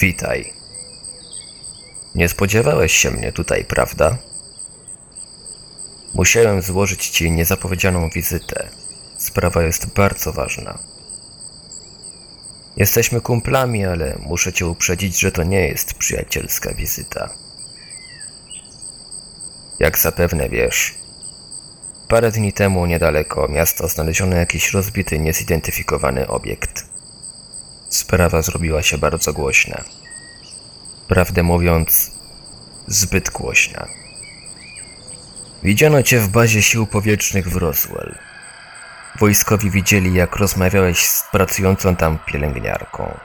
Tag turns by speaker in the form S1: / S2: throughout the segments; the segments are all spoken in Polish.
S1: Witaj. Nie spodziewałeś się mnie tutaj, prawda? Musiałem złożyć ci niezapowiedzianą wizytę. Sprawa jest bardzo ważna. Jesteśmy kumplami, ale muszę cię uprzedzić, że to nie jest przyjacielska wizyta. Jak zapewne wiesz, parę dni temu niedaleko miasta znaleziono jakiś rozbity, niezidentyfikowany obiekt. Sprawa zrobiła się bardzo głośna. Prawdę mówiąc, zbyt głośna. Widziano cię w bazie sił powietrznych w Roswell. Wojskowi widzieli, jak rozmawiałeś z pracującą tam pielęgniarką.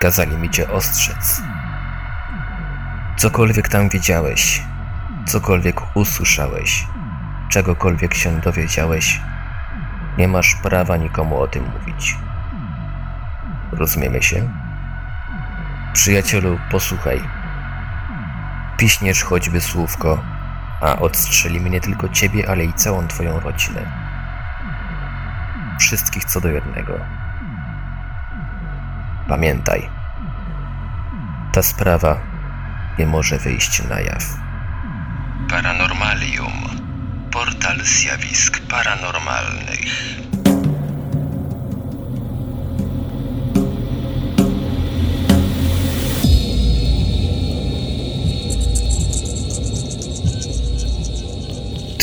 S1: Kazali mi cię ostrzec. Cokolwiek tam widziałeś, cokolwiek usłyszałeś, czegokolwiek się dowiedziałeś, nie masz prawa nikomu o tym mówić. Rozumiemy się? Przyjacielu, posłuchaj. Piśniesz choćby słówko, a odstrzelimy nie tylko ciebie, ale i całą twoją rodzinę. Wszystkich co do jednego. Pamiętaj, ta sprawa nie może wyjść na jaw. Paranormalium. Portal zjawisk paranormalnych.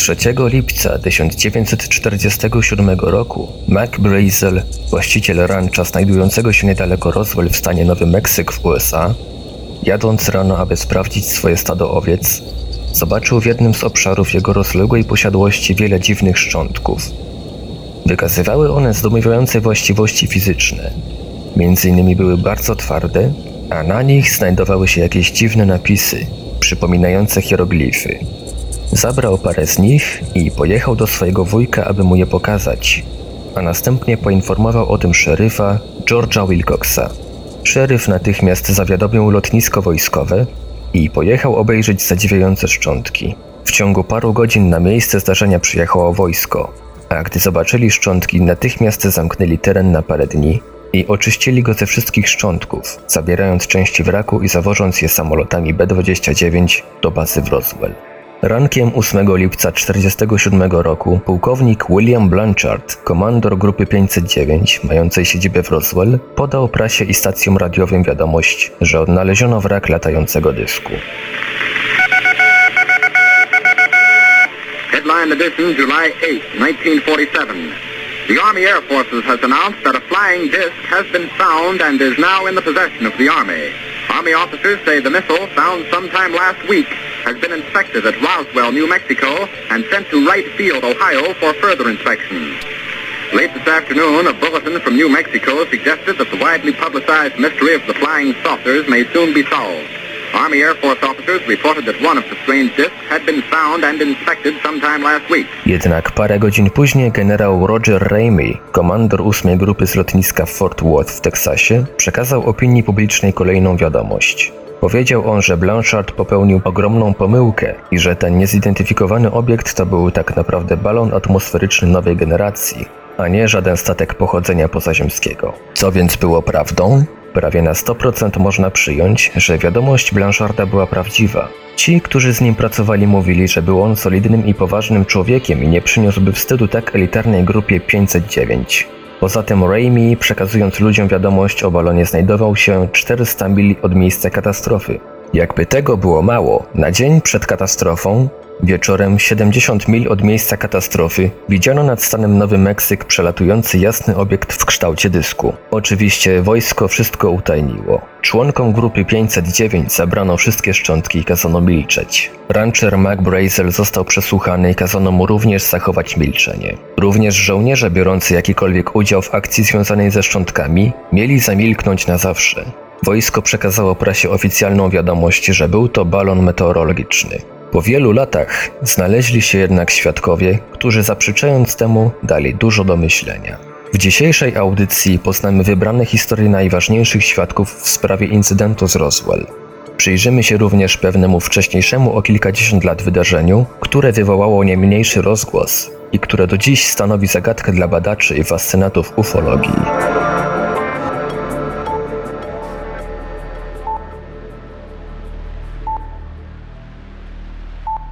S1: Trzeciego lipca 1947 roku Mac Brazel, właściciel rancha znajdującego się niedaleko Roswell w stanie Nowy Meksyk w USA, jadąc rano, aby sprawdzić swoje stado owiec, zobaczył w jednym z obszarów jego rozległej posiadłości wiele dziwnych szczątków. Wykazywały one zdumiewające właściwości fizyczne. Między innymi były bardzo twarde, a na nich znajdowały się jakieś dziwne napisy, przypominające hieroglify. Zabrał parę z nich i pojechał do swojego wujka, aby mu je pokazać, a następnie poinformował o tym szeryfa George'a Wilcoxa. Szeryf natychmiast zawiadomił lotnisko wojskowe i pojechał obejrzeć zadziwiające szczątki. W ciągu paru godzin na miejsce zdarzenia przyjechało wojsko, a gdy zobaczyli szczątki, natychmiast zamknęli teren na parę dni i oczyścili go ze wszystkich szczątków, zabierając części wraku i zawożąc je samolotami B-29 do bazy w Roswell. Rankiem 8 lipca 1947 roku pułkownik William Blanchard, komandor grupy 509, mającej siedzibę w Roswell, podał prasie i stacjom radiowym wiadomość, że odnaleziono wrak latającego dysku.
S2: Headline edition, July 8, 1947. The Army Air Forces has announced that a flying disc has been found and is now in the possession of the Army. Army officers say the missile, found sometime last week, has been inspected at Roswell, New Mexico, and sent to Wright Field, Ohio, for further inspection. Late this afternoon, a bulletin from New Mexico suggested that the widely publicized mystery of the flying saucers may soon be solved. Army Air Force officers reported that one of the strange discs had been found and inspected sometime last week.
S1: Jednak parę godzin później generał Roger Ramey, komandor 8 grupy z lotniska Fort Worth w Teksasie, przekazał opinii publicznej kolejną wiadomość. Powiedział on, że Blanchard popełnił ogromną pomyłkę i że ten niezidentyfikowany obiekt to był tak naprawdę balon atmosferyczny nowej generacji, a nie żaden statek pochodzenia pozaziemskiego. Co więc było prawdą? Prawie na 100% można przyjąć, że wiadomość Blancharda była prawdziwa. Ci, którzy z nim pracowali, mówili, że był on solidnym i poważnym człowiekiem i nie przyniósłby wstydu tak elitarnej grupie 509. Poza tym Raimi, przekazując ludziom wiadomość o balonie, znajdował się 400 mil od miejsca katastrofy. Jakby tego było mało, na dzień przed katastrofą, wieczorem 70 mil od miejsca katastrofy, widziano nad stanem Nowy Meksyk przelatujący jasny obiekt w kształcie dysku. Oczywiście wojsko wszystko utajniło. Członkom grupy 509 zabrano wszystkie szczątki i kazano milczeć. Rancher Mac Brazel został przesłuchany i kazano mu również zachować milczenie. Również żołnierze biorący jakikolwiek udział w akcji związanej ze szczątkami mieli zamilknąć na zawsze. Wojsko przekazało prasie oficjalną wiadomość, że był to balon meteorologiczny. Po wielu latach znaleźli się jednak świadkowie, którzy zaprzeczając temu dali dużo do myślenia. W dzisiejszej audycji poznamy wybrane historie najważniejszych świadków w sprawie incydentu z Roswell. Przyjrzymy się również pewnemu wcześniejszemu o kilkadziesiąt lat wydarzeniu, które wywołało nie mniejszy rozgłos i które do dziś stanowi zagadkę dla badaczy i fascynatów ufologii.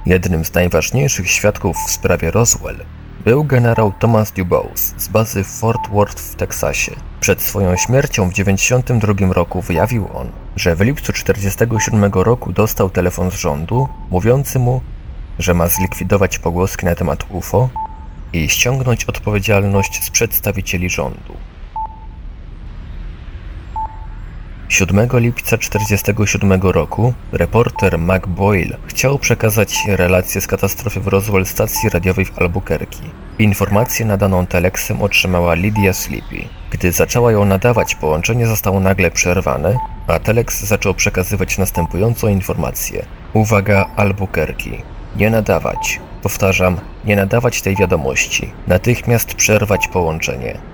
S1: Jednym z najważniejszych świadków w sprawie Roswell był generał Thomas Dubose z bazy Fort Worth w Teksasie. Przed swoją śmiercią w 1992 roku wyjawił on, że w lipcu 1947 roku dostał telefon z rządu mówiący mu, że ma zlikwidować pogłoski na temat UFO i ściągnąć odpowiedzialność z przedstawicieli rządu. 7 lipca 1947 roku reporter Mac Boyle chciał przekazać relację z katastrofy w Roswell stacji radiowej w Albuquerque. Informację nadaną teleksem otrzymała Lydia Sleepy. Gdy zaczęła ją nadawać, połączenie zostało nagle przerwane, a teleks zaczął przekazywać następującą informację. Uwaga Albuquerque. Nie nadawać. Powtarzam, nie nadawać tej wiadomości. Natychmiast przerwać połączenie.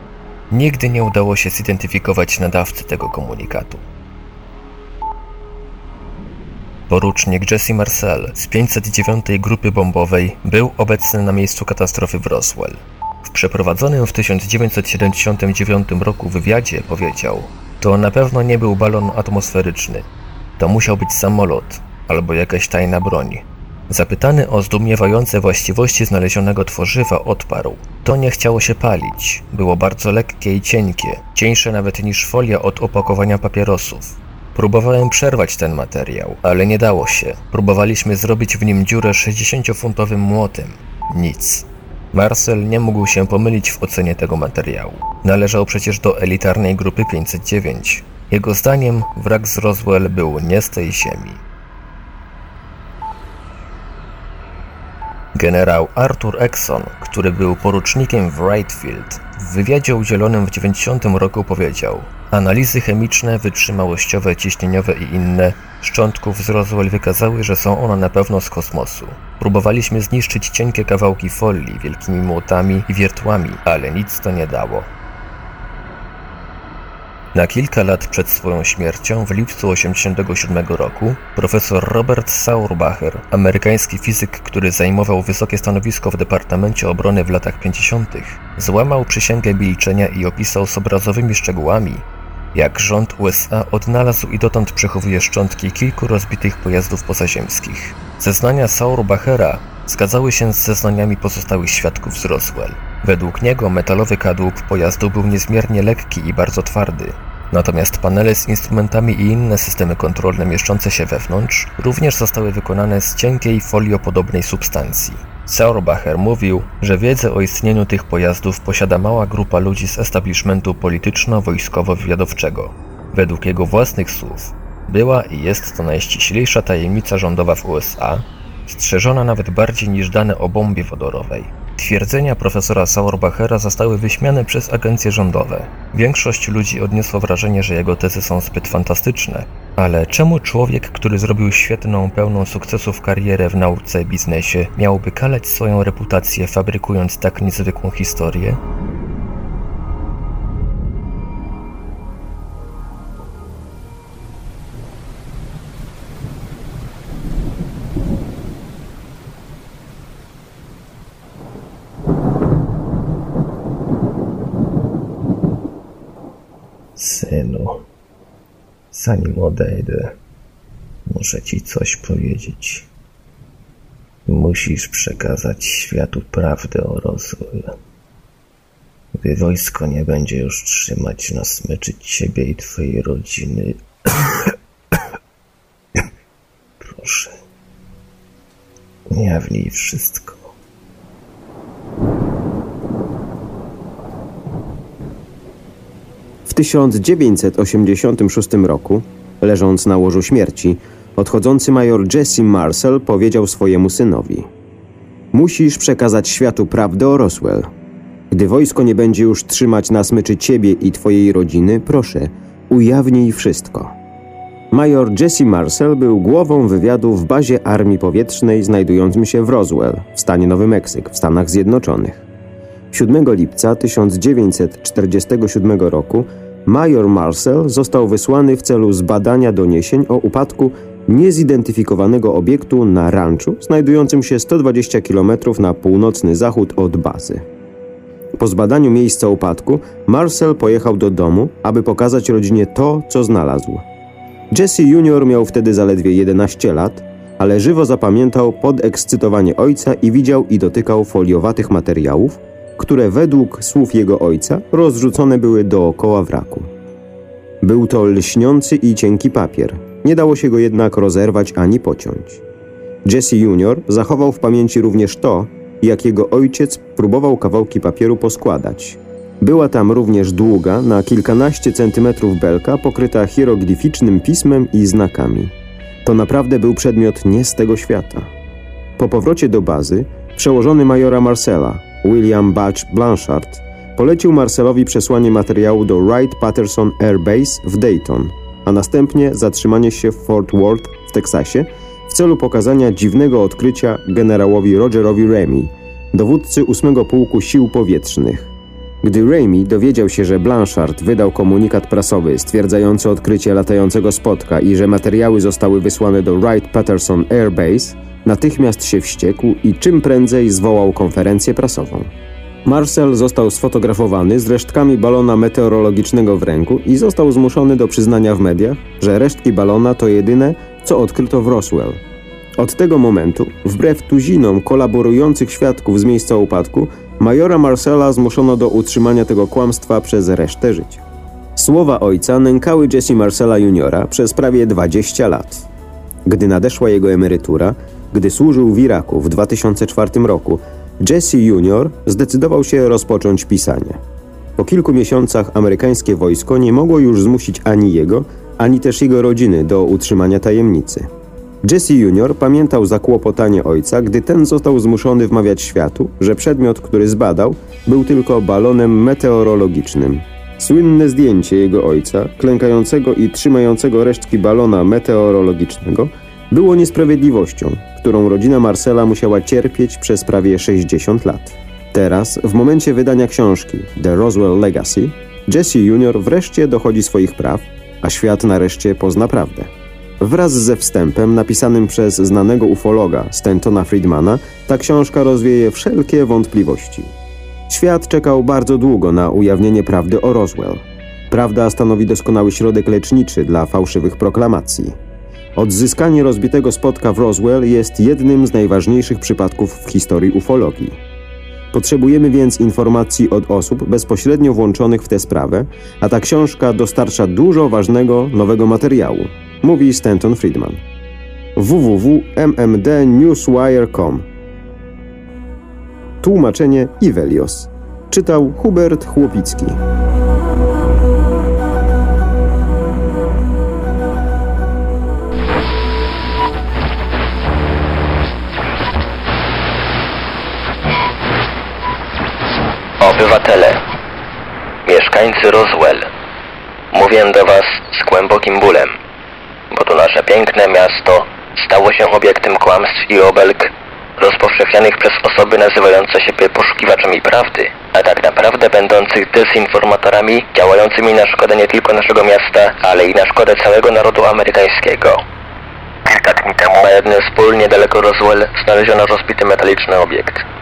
S1: Nigdy nie udało się zidentyfikować nadawcy tego komunikatu. Porucznik Jesse Marcel z 509 Grupy Bombowej był obecny na miejscu katastrofy w Roswell. W przeprowadzonym w 1979 roku wywiadzie powiedział: To na pewno nie był balon atmosferyczny. To musiał być samolot albo jakaś tajna broń. Zapytany o zdumiewające właściwości znalezionego tworzywa, odparł: To nie chciało się palić. Było bardzo lekkie i cienkie, cieńsze nawet niż folia od opakowania papierosów. Próbowałem przerwać ten materiał, ale nie dało się. Próbowaliśmy zrobić w nim dziurę 60-funtowym młotem. Nic. Marcel nie mógł się pomylić w ocenie tego materiału. Należał przecież do elitarnej grupy 509. Jego zdaniem wrak z Roswell był nie z tej ziemi. Generał Arthur Exon, który był porucznikiem w Wrightfield, w wywiadzie udzielonym w 90 roku powiedział Analizy chemiczne, wytrzymałościowe, ciśnieniowe i inne szczątków z Roswell wykazały, że są one na pewno z kosmosu. Próbowaliśmy zniszczyć cienkie kawałki folii wielkimi młotami i wiertłami, ale nic to nie dało. Na kilka lat przed swoją śmiercią, w lipcu 1987 roku, profesor Robert Saurbacher, amerykański fizyk, który zajmował wysokie stanowisko w Departamencie Obrony w latach 50., złamał przysięgę milczenia i opisał z obrazowymi szczegółami, jak rząd USA odnalazł i dotąd przechowuje szczątki kilku rozbitych pojazdów pozaziemskich. Zeznania Saurbachera zgadzały się z zeznaniami pozostałych świadków z Roswell. Według niego metalowy kadłub pojazdu był niezmiernie lekki i bardzo twardy. Natomiast panele z instrumentami i inne systemy kontrolne mieszczące się wewnątrz również zostały wykonane z cienkiej foliopodobnej substancji. Saurbacher mówił, że wiedzę o istnieniu tych pojazdów posiada mała grupa ludzi z establishmentu polityczno-wojskowo-wywiadowczego. Według jego własnych słów, była i jest to najściślejsza tajemnica rządowa w USA, strzeżona nawet bardziej niż dane o bombie wodorowej. Twierdzenia profesora Sauerbachera zostały wyśmiane przez agencje rządowe. Większość ludzi odniosła wrażenie, że jego tezy są zbyt fantastyczne. Ale czemu człowiek, który zrobił świetną, pełną sukcesów karierę w nauce i biznesie, miałby kalać swoją reputację, fabrykując tak niezwykłą historię?
S3: Zanim odejdę, muszę ci coś powiedzieć. Musisz przekazać światu prawdę o Roswell. Gdy wojsko nie będzie już trzymać na smyczy ciebie i twojej rodziny, proszę, ujawnij wszystko.
S4: 1986 roku, leżąc na łożu śmierci, odchodzący major Jesse Marcel powiedział swojemu synowi: Musisz przekazać światu prawdę o Roswell. Gdy wojsko nie będzie już trzymać na smyczy ciebie i twojej rodziny, proszę, ujawnij wszystko. Major Jesse Marcel był głową wywiadu w bazie Armii Powietrznej znajdującym się w Roswell, w stanie Nowy Meksyk, w Stanach Zjednoczonych. 7 lipca 1947 roku major Marcel został wysłany w celu zbadania doniesień o upadku niezidentyfikowanego obiektu na ranczu znajdującym się 120 km na północny zachód od bazy. Po zbadaniu miejsca upadku Marcel pojechał do domu, aby pokazać rodzinie to, co znalazł. Jesse Jr. miał wtedy zaledwie 11 lat ale żywo zapamiętał podekscytowanie ojca i widział i dotykał foliowatych materiałów, które według słów jego ojca rozrzucone były dookoła wraku. Był to lśniący i cienki papier. Nie dało się go jednak rozerwać ani pociąć. Jesse Junior zachował w pamięci również to, jak jego ojciec próbował kawałki papieru poskładać. Była tam również długa, na kilkanaście centymetrów belka, pokryta hieroglificznym pismem i znakami. To naprawdę był przedmiot nie z tego świata. Po powrocie do bazy, przełożony majora Marcela, William Batch Blanchard, polecił Marcelowi przesłanie materiału do Wright-Patterson Air Base w Dayton, a następnie zatrzymanie się w Fort Worth w Teksasie w celu pokazania dziwnego odkrycia generałowi Rogerowi Remy, dowódcy 8 Pułku Sił Powietrznych. Gdy Remy dowiedział się, że Blanchard wydał komunikat prasowy stwierdzający odkrycie latającego spotka i że materiały zostały wysłane do Wright-Patterson Air Base, natychmiast się wściekł i czym prędzej zwołał konferencję prasową. Marcel został sfotografowany z resztkami balona meteorologicznego w ręku i został zmuszony do przyznania w mediach, że resztki balona to jedyne, co odkryto w Roswell. Od tego momentu, wbrew tuzinom kolaborujących świadków z miejsca upadku, majora Marcela zmuszono do utrzymania tego kłamstwa przez resztę życia. Słowa ojca nękały Jesse Marcela juniora przez prawie 20 lat. Gdy nadeszła jego emerytura, gdy służył w Iraku w 2004 roku, Jesse Junior zdecydował się rozpocząć pisanie. Po kilku miesiącach amerykańskie wojsko nie mogło już zmusić ani jego, ani też jego rodziny do utrzymania tajemnicy. Jesse Junior pamiętał zakłopotanie ojca, gdy ten został zmuszony wmawiać światu, że przedmiot, który zbadał, był tylko balonem meteorologicznym. Słynne zdjęcie jego ojca, klękającego i trzymającego resztki balona meteorologicznego, było niesprawiedliwością, którą rodzina Marcela musiała cierpieć przez prawie 60 lat. Teraz, w momencie wydania książki The Roswell Legacy, Jesse Junior wreszcie dochodzi swoich praw, a świat nareszcie pozna prawdę. Wraz ze wstępem napisanym przez znanego ufologa Stantona Friedmana, ta książka rozwieje wszelkie wątpliwości. Świat czekał bardzo długo na ujawnienie prawdy o Roswell. Prawda stanowi doskonały środek leczniczy dla fałszywych proklamacji. Odzyskanie rozbitego spotka w Roswell jest jednym z najważniejszych przypadków w historii ufologii. Potrzebujemy więc informacji od osób bezpośrednio włączonych w tę sprawę, a ta książka dostarcza dużo ważnego nowego materiału, mówi Stanton Friedman. www.mmdnewswire.com Tłumaczenie Ivelios. Czytał Hubert Chłopicki.
S1: Obywatele, mieszkańcy Roswell, mówię do Was z głębokim bólem, bo to nasze piękne miasto stało się obiektem kłamstw i obelg rozpowszechnianych przez osoby nazywające siebie poszukiwaczami prawdy, a tak naprawdę będących dezinformatorami działającymi na szkodę nie tylko naszego miasta, ale i na szkodę całego narodu amerykańskiego. Kilka dni temu na jednym z pól niedaleko Roswell znaleziono rozbity metaliczny obiekt.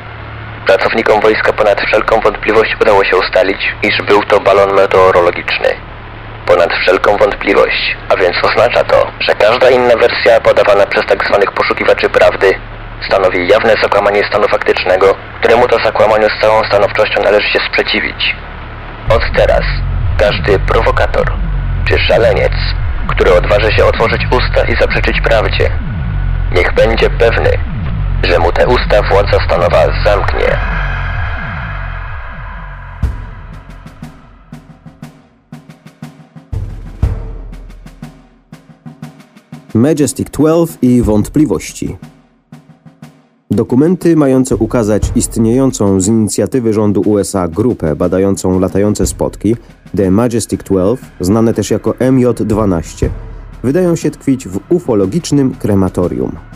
S1: Pracownikom wojska ponad wszelką wątpliwość udało się ustalić, iż był to balon meteorologiczny. Ponad wszelką wątpliwość, a więc oznacza to, że każda inna wersja podawana przez tzw. poszukiwaczy prawdy stanowi jawne zakłamanie stanu faktycznego, któremu to zakłamaniu z całą stanowczością należy się sprzeciwić. Od teraz każdy prowokator czy szaleniec, który odważy się otworzyć usta i zaprzeczyć prawdzie, niech będzie pewny, że mu te usta władza stanowa zamknie.
S4: Majestic 12 i wątpliwości. Dokumenty mające ukazać istniejącą z inicjatywy rządu USA grupę badającą latające spotki, The Majestic 12, znane też jako MJ-12, wydają się tkwić w ufologicznym krematorium.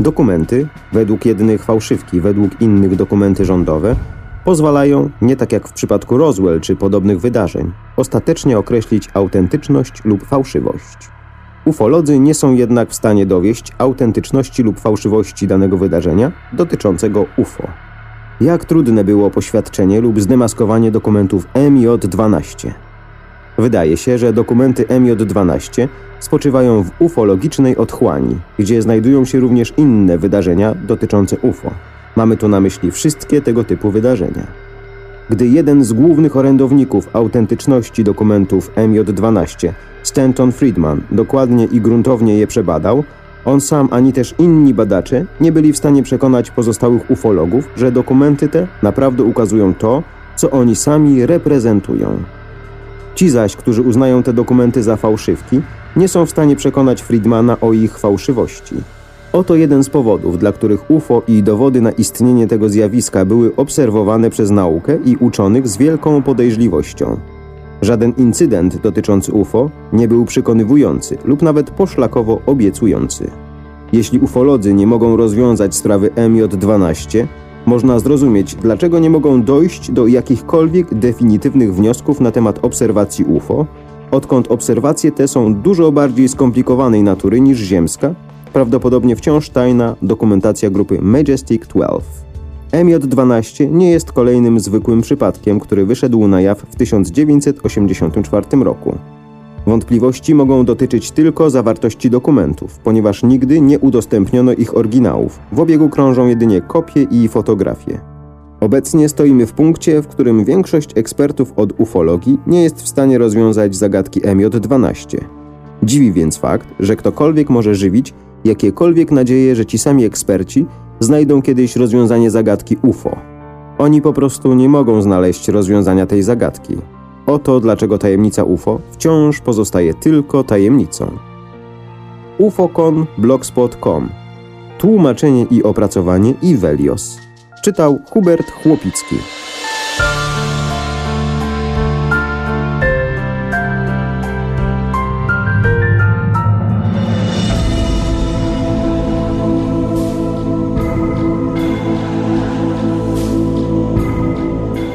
S4: Dokumenty, według jednych fałszywki, według innych dokumenty rządowe, pozwalają, nie tak jak w przypadku Roswell czy podobnych wydarzeń, ostatecznie określić autentyczność lub fałszywość. Ufolodzy nie są jednak w stanie dowieść autentyczności lub fałszywości danego wydarzenia dotyczącego UFO. Jak trudne było poświadczenie lub zdemaskowanie dokumentów MJ-12. Wydaje się, że dokumenty MJ12 spoczywają w ufologicznej otchłani, gdzie znajdują się również inne wydarzenia dotyczące UFO. Mamy tu na myśli wszystkie tego typu wydarzenia. Gdy jeden z głównych orędowników autentyczności dokumentów MJ12, Stanton Friedman, dokładnie i gruntownie je przebadał, on sam ani też inni badacze nie byli w stanie przekonać pozostałych ufologów, że dokumenty te naprawdę ukazują to, co oni sami reprezentują. Ci zaś, którzy uznają te dokumenty za fałszywki, nie są w stanie przekonać Friedmana o ich fałszywości. Oto jeden z powodów, dla których UFO i dowody na istnienie tego zjawiska były obserwowane przez naukę i uczonych z wielką podejrzliwością. Żaden incydent dotyczący UFO nie był przekonywujący lub nawet poszlakowo obiecujący. Jeśli ufolodzy nie mogą rozwiązać sprawy MJ12, można zrozumieć, dlaczego nie mogą dojść do jakichkolwiek definitywnych wniosków na temat obserwacji UFO, odkąd obserwacje te są dużo bardziej skomplikowanej natury niż ziemska, prawdopodobnie wciąż tajna dokumentacja grupy Majestic 12. MJ12 nie jest kolejnym zwykłym przypadkiem, który wyszedł na jaw w 1984 roku. Wątpliwości mogą dotyczyć tylko zawartości dokumentów, ponieważ nigdy nie udostępniono ich oryginałów. W obiegu krążą jedynie kopie i fotografie. Obecnie stoimy w punkcie, w którym większość ekspertów od ufologii nie jest w stanie rozwiązać zagadki MJ12. Dziwi więc fakt, że ktokolwiek może żywić jakiekolwiek nadzieje, że ci sami eksperci znajdą kiedyś rozwiązanie zagadki UFO. Oni po prostu nie mogą znaleźć rozwiązania tej zagadki. Oto dlaczego tajemnica UFO wciąż pozostaje tylko tajemnicą. ufocon.blogspot.com Tłumaczenie i opracowanie Ivelios. Czytał Hubert Chłopicki.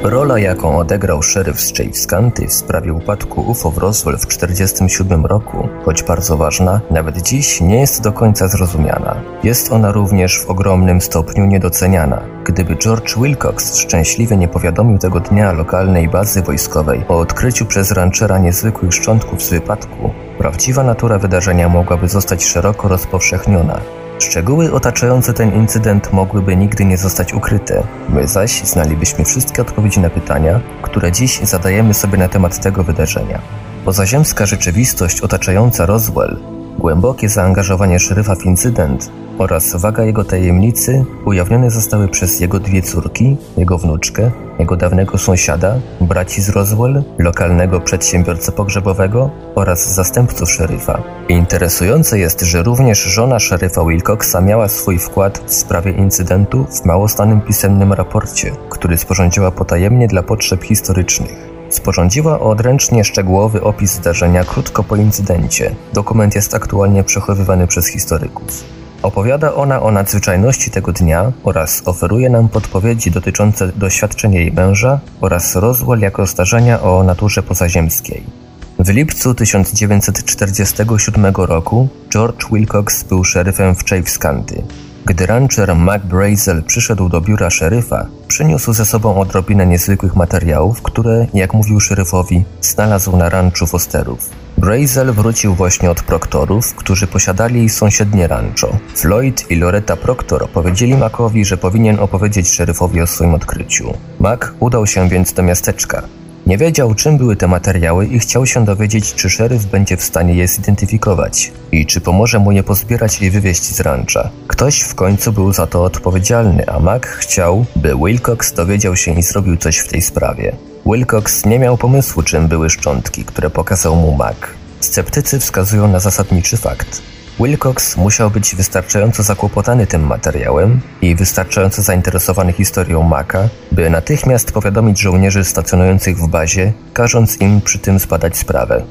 S1: Rola, jaką odegrał szeryf z Scanty w sprawie upadku UFO w Roswell w 1947 roku, choć bardzo ważna, nawet dziś nie jest do końca zrozumiana. Jest ona również w ogromnym stopniu niedoceniana. Gdyby George Wilcox szczęśliwie nie powiadomił tego dnia lokalnej bazy wojskowej o odkryciu przez ranchera niezwykłych szczątków z wypadku, prawdziwa natura wydarzenia mogłaby zostać szeroko rozpowszechniona. Szczegóły otaczające ten incydent mogłyby nigdy nie zostać ukryte. My zaś znalibyśmy wszystkie odpowiedzi na pytania, które dziś zadajemy sobie na temat tego wydarzenia. Pozaziemska rzeczywistość otaczająca Roswell, głębokie zaangażowanie szeryfa w incydent oraz waga jego tajemnicy ujawnione zostały przez jego dwie córki, jego wnuczkę, jego dawnego sąsiada, braci z Roswell, lokalnego przedsiębiorcę pogrzebowego oraz zastępców szeryfa. Interesujące jest, że również żona szeryfa Wilcoxa miała swój wkład w sprawie incydentu w małostanym pisemnym raporcie, który sporządziła potajemnie dla potrzeb historycznych. Sporządziła odręcznie szczegółowy opis zdarzenia krótko po incydencie. Dokument jest aktualnie przechowywany przez historyków. Opowiada ona o nadzwyczajności tego dnia oraz oferuje nam podpowiedzi dotyczące doświadczeń jej męża oraz Roswell jako zdarzenia o naturze pozaziemskiej. W lipcu 1947 roku George Wilcox był szeryfem w County. Gdy rancher Mac Brazel przyszedł do biura szeryfa, przyniósł ze sobą odrobinę niezwykłych materiałów, które, jak mówił szeryfowi, znalazł na ranczu Fosterów. Brazel wrócił właśnie od proktorów, którzy posiadali sąsiednie rancho. Floyd i Loretta Proctor powiedzieli Macowi, że powinien opowiedzieć szeryfowi o swoim odkryciu. Mac udał się więc do miasteczka. Nie wiedział, czym były te materiały i chciał się dowiedzieć, czy szeryf będzie w stanie je zidentyfikować i czy pomoże mu je pozbierać i wywieźć z rancha. Ktoś w końcu był za to odpowiedzialny, a Mac chciał, by Wilcox dowiedział się i zrobił coś w tej sprawie. Wilcox nie miał pomysłu, czym były szczątki, które pokazał mu Mac. Sceptycy wskazują na zasadniczy fakt. Wilcox musiał być wystarczająco zakłopotany tym materiałem i wystarczająco zainteresowany historią Maka, by natychmiast powiadomić żołnierzy stacjonujących w bazie, każąc im przy tym zbadać sprawę.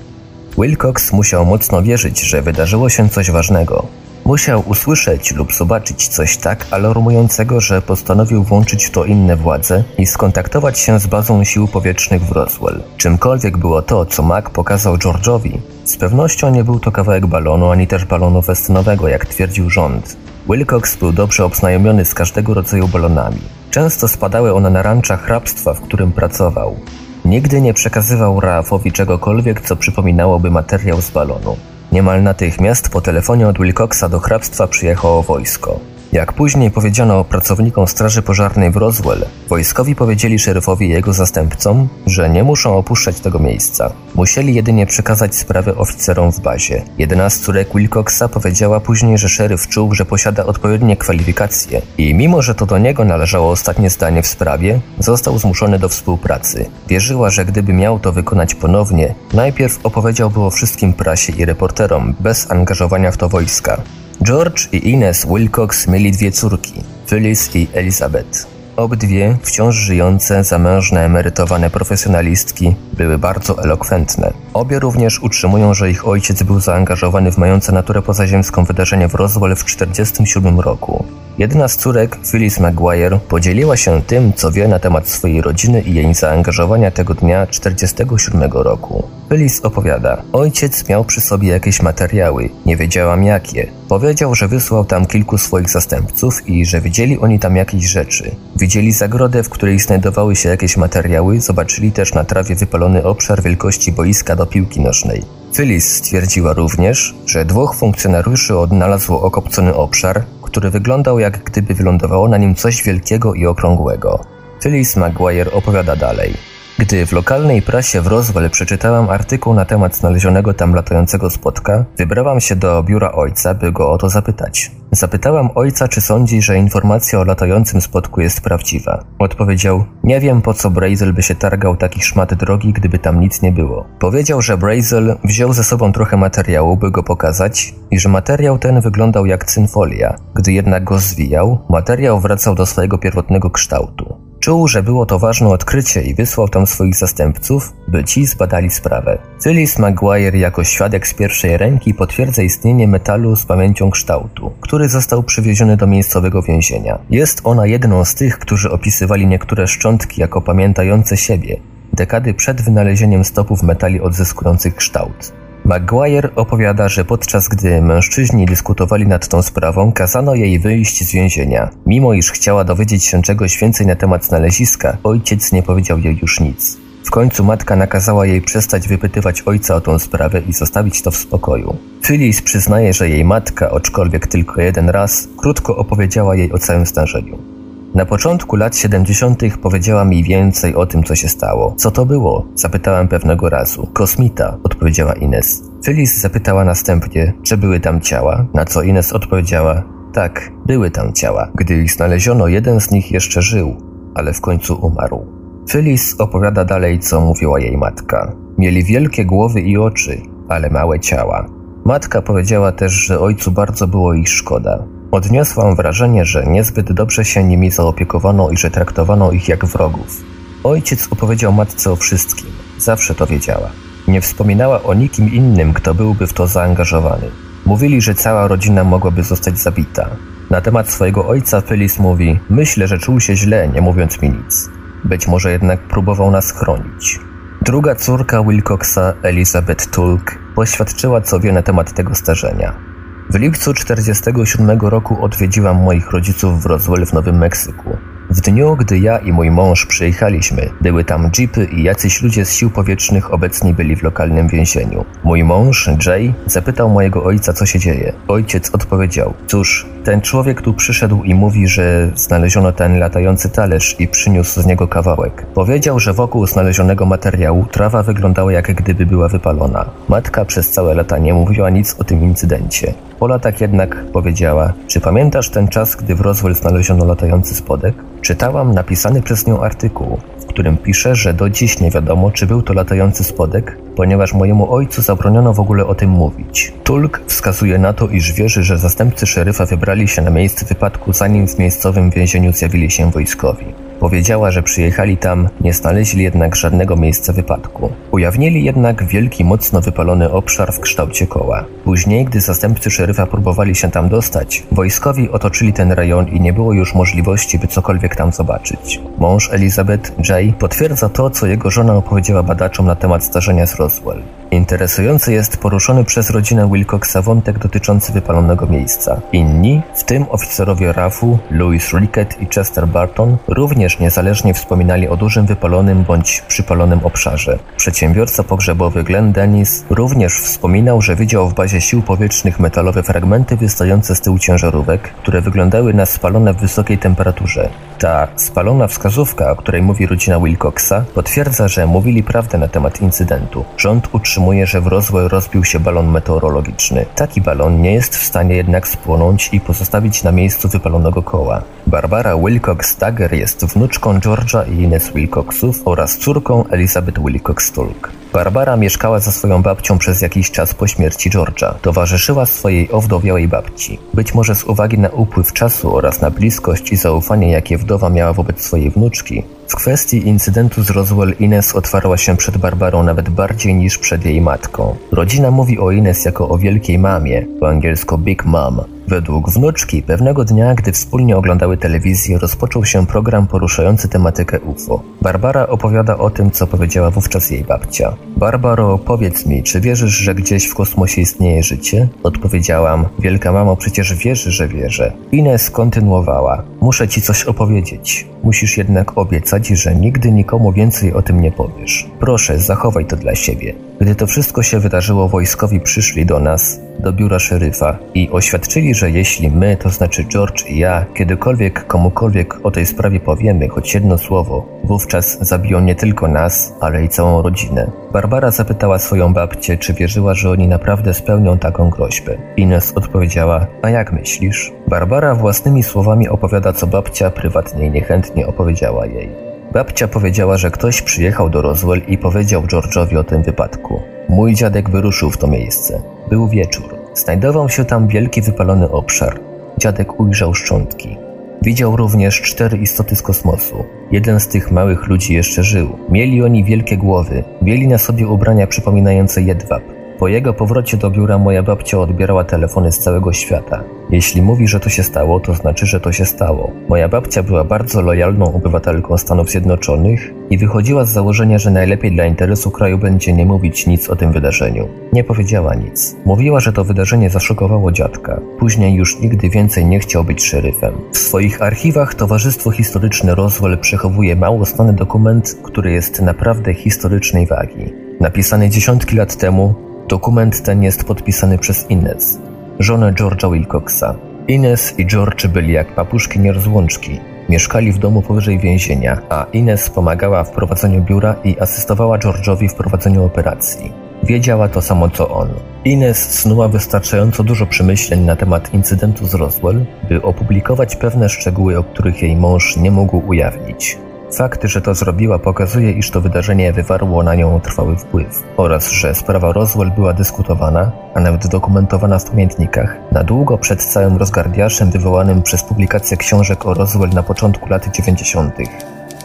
S1: Wilcox musiał mocno wierzyć, że wydarzyło się coś ważnego, Musiał usłyszeć lub zobaczyć coś tak alarmującego, że postanowił włączyć w to inne władze i skontaktować się z bazą sił powietrznych w Roswell. Czymkolwiek było to, co Mac pokazał George'owi, z pewnością nie był to kawałek balonu ani też balonu westynowego, jak twierdził rząd. Wilcox był dobrze obznajomiony z każdego rodzaju balonami. Często spadały one na ranczach hrabstwa, w którym pracował. Nigdy nie przekazywał Raafowi czegokolwiek, co przypominałoby materiał z balonu. Niemal natychmiast po telefonie od Wilcoxa do hrabstwa przyjechało wojsko. Jak później powiedziano pracownikom Straży Pożarnej w Roswell, wojskowi powiedzieli szeryfowi i jego zastępcom, że nie muszą opuszczać tego miejsca. Musieli jedynie przekazać sprawę oficerom w bazie. Jedna z córek Wilcoxa powiedziała później, że szeryf czuł, że posiada odpowiednie kwalifikacje i mimo, że to do niego należało ostatnie zdanie w sprawie, został zmuszony do współpracy. Wierzyła, że gdyby miał to wykonać ponownie, najpierw opowiedziałby o wszystkim prasie i reporterom, bez angażowania w to wojska. George i Ines Wilcox mieli dwie córki, Phyllis i Elizabeth. Obydwie, wciąż żyjące, zamężne, emerytowane profesjonalistki, były bardzo elokwentne. Obie również utrzymują, że ich ojciec był zaangażowany w mające naturę pozaziemską wydarzenie w Roswell w 1947 roku. Jedna z córek, Phyllis Maguire, podzieliła się tym, co wie na temat swojej rodziny i jej zaangażowania tego dnia 1947 roku. Phyllis opowiada, ojciec miał przy sobie jakieś materiały, nie wiedziałam jakie. Powiedział, że wysłał tam kilku swoich zastępców i że widzieli oni tam jakieś rzeczy. Widzieli zagrodę, w której znajdowały się jakieś materiały, zobaczyli też na trawie wypalony obszar wielkości boiska do piłki nożnej. Phyllis stwierdziła również, że dwóch funkcjonariuszy odnalazło okopcony obszar, który wyglądał jak gdyby wylądowało na nim coś wielkiego i okrągłego. Phyllis Maguire opowiada dalej. Gdy w lokalnej prasie w Roswell przeczytałam artykuł na temat znalezionego tam latającego spotka, wybrałam się do biura ojca, by go o to zapytać. Zapytałam ojca, czy sądzi, że informacja o latającym spotku jest prawdziwa. Odpowiedział, nie wiem po co Brazel by się targał taki szmat drogi, gdyby tam nic nie było. Powiedział, że Brazel wziął ze sobą trochę materiału, by go pokazać i że materiał ten wyglądał jak cynfolia. Gdy jednak go zwijał, materiał wracał do swojego pierwotnego kształtu. Czuł, że było to ważne odkrycie i wysłał tam swoich zastępców, by ci zbadali sprawę. Phyllis Maguire jako świadek z pierwszej ręki potwierdza istnienie metalu z pamięcią kształtu, który został przywieziony do miejscowego więzienia. Jest ona jedną z tych, którzy opisywali niektóre szczątki jako pamiętające siebie, dekady przed wynalezieniem stopów metali odzyskujących kształt. Maguire opowiada, że podczas gdy mężczyźni dyskutowali nad tą sprawą, kazano jej wyjść z więzienia. Mimo iż chciała dowiedzieć się czegoś więcej na temat znaleziska, ojciec nie powiedział jej już nic. W końcu matka nakazała jej przestać wypytywać ojca o tą sprawę i zostawić to w spokoju. Phyllis przyznaje, że jej matka, aczkolwiek tylko jeden raz, krótko opowiedziała jej o całym zdarzeniu. Na początku lat 70. powiedziała mi więcej o tym, co się stało. Co to było? Zapytałem pewnego razu. Kosmita, odpowiedziała Ines. Phyllis zapytała następnie, czy były tam ciała, na co Ines odpowiedziała, tak, były tam ciała. Gdy ich znaleziono, jeden z nich jeszcze żył, ale w końcu umarł. Phyllis opowiada dalej, co mówiła jej matka. Mieli wielkie głowy i oczy, ale małe ciała. Matka powiedziała też, że ojcu bardzo było ich szkoda. Odniosłam wrażenie, że niezbyt dobrze się nimi zaopiekowano i że traktowano ich jak wrogów. Ojciec opowiedział matce o wszystkim, zawsze to wiedziała. Nie wspominała o nikim innym, kto byłby w to zaangażowany. Mówili, że cała rodzina mogłaby zostać zabita. Na temat swojego ojca Phyllis mówi: Myślę, że czuł się źle, nie mówiąc mi nic. Być może jednak próbował nas chronić. Druga córka Wilcoxa, Elizabeth Tulk, poświadczyła, co wie na temat tego zdarzenia. W lipcu 1947 roku odwiedziłam moich rodziców w Roswell w Nowym Meksyku. W dniu, gdy ja i mój mąż przyjechaliśmy, były tam jeepy i jacyś ludzie z sił powietrznych obecni byli w lokalnym więzieniu. Mój mąż, Jay, zapytał mojego ojca, co się dzieje. Ojciec odpowiedział: Cóż, ten człowiek tu przyszedł i mówi, że znaleziono ten latający talerz i przyniósł z niego kawałek. Powiedział, że wokół znalezionego materiału trawa wyglądała jak gdyby była wypalona. Matka przez całe lata nie mówiła nic o tym incydencie. Po latach jednak powiedziała: Czy pamiętasz ten czas, gdy w Roswell znaleziono latający spodek? Czytałam napisany przez nią artykuł, którym pisze, że do dziś nie wiadomo, czy był to latający spodek, ponieważ mojemu ojcu zabroniono w ogóle o tym mówić. Tulk wskazuje na to, iż wierzy, że zastępcy szeryfa wybrali się na miejsce wypadku, zanim w miejscowym więzieniu zjawili się wojskowi. Powiedziała, że przyjechali tam, nie znaleźli jednak żadnego miejsca wypadku. Ujawnili jednak wielki, mocno wypalony obszar w kształcie koła. Później, gdy zastępcy szeryfa próbowali się tam dostać, wojskowi otoczyli ten rejon i nie było już możliwości, by cokolwiek tam zobaczyć. Mąż Elizabeth, Jay, potwierdza to, co jego żona opowiedziała badaczom na temat zdarzenia z Roswell. Interesujący jest poruszony przez rodzinę Wilcoxa wątek dotyczący wypalonego miejsca. Inni, w tym oficerowie RAF-u, Louis Rickett i Chester Barton, również niezależnie wspominali o dużym wypalonym bądź przypalonym obszarze. Przedsiębiorca pogrzebowy Glenn Dennis również wspominał, że widział w bazie sił powietrznych metalowe fragmenty wystające z tyłu ciężarówek, które wyglądały na spalone w wysokiej temperaturze. Ta spalona wskazówka, o której mówi rodzina Wilcoxa, potwierdza, że mówili prawdę na temat incydentu. Rząd utrzymuje, że w Roswell rozbił się balon meteorologiczny. Taki balon nie jest w stanie jednak spłonąć i pozostawić na miejscu wypalonego koła. Barbara Wilcox Dagger jest wnuczką George'a i Ines Wilcoxów oraz córką Elizabeth Wilcox-Tulk. Barbara mieszkała ze swoją babcią przez jakiś czas po śmierci George'a. Towarzyszyła swojej owdowiałej babci. Być może z uwagi na upływ czasu oraz na bliskość i zaufanie, jakie wdowa miała wobec swojej wnuczki, w kwestii incydentu z Roswell Ines otwarła się przed Barbarą nawet bardziej niż przed jej matką. Rodzina mówi o Ines jako o wielkiej mamie, po angielsku Big Mom. Według wnuczki, pewnego dnia, gdy wspólnie oglądały telewizję, rozpoczął się program poruszający tematykę UFO. Barbara opowiada o tym, co powiedziała wówczas jej babcia. Barbaro, powiedz mi, czy wierzysz, że gdzieś w kosmosie istnieje życie? Odpowiedziałam, wielka mamo, przecież wierzy, że wierzę. Ines kontynuowała, muszę ci coś opowiedzieć. Musisz jednak obiecać, że nigdy nikomu więcej o tym nie powiesz. Proszę, zachowaj to dla siebie. Gdy to wszystko się wydarzyło, wojskowi przyszli do nas, do biura szeryfa i oświadczyli, że jeśli my, to znaczy George i ja, kiedykolwiek komukolwiek o tej sprawie powiemy choć jedno słowo, wówczas zabiją nie tylko nas, ale i całą rodzinę. Barbara zapytała swoją babcię, czy wierzyła, że oni naprawdę spełnią taką groźbę. Ines odpowiedziała, a jak myślisz? Barbara własnymi słowami opowiada, co babcia prywatnie i niechętnie opowiedziała jej. Babcia powiedziała, że ktoś przyjechał do Roswell i powiedział George'owi o tym wypadku. Mój dziadek wyruszył w to miejsce. Był wieczór. Znajdował się tam wielki wypalony obszar. Dziadek ujrzał szczątki. Widział również cztery istoty z kosmosu. Jeden z tych małych ludzi jeszcze żył. Mieli oni wielkie głowy. Mieli na sobie ubrania przypominające jedwab. Po jego powrocie do biura moja babcia odbierała telefony z całego świata. Jeśli mówi, że to się stało, to znaczy, że to się stało. Moja babcia była bardzo lojalną obywatelką Stanów Zjednoczonych i wychodziła z założenia, że najlepiej dla interesu kraju będzie nie mówić nic o tym wydarzeniu. Nie powiedziała nic. Mówiła, że to wydarzenie zaszokowało dziadka. Później już nigdy więcej nie chciał być szeryfem. W swoich archiwach Towarzystwo Historyczne Roswell przechowuje mało znany dokument, który jest naprawdę historycznej wagi. Napisany dziesiątki lat temu, Dokument ten jest podpisany przez Ines, żonę George'a Wilcoxa. Ines i George byli jak papuszki nierozłączki. Mieszkali w domu powyżej więzienia, a Ines pomagała w prowadzeniu biura i asystowała George'owi w prowadzeniu operacji. Wiedziała to samo co on. Ines snuła wystarczająco dużo przemyśleń na temat incydentu z Roswell, by opublikować pewne szczegóły, o których jej mąż nie mógł ujawnić. Fakt, że to zrobiła, pokazuje, iż to wydarzenie wywarło na nią trwały wpływ oraz że sprawa Roswell była dyskutowana, a nawet dokumentowana w pamiętnikach, na długo przed całym rozgardiaszem wywołanym przez publikację książek o Roswell na początku lat 90.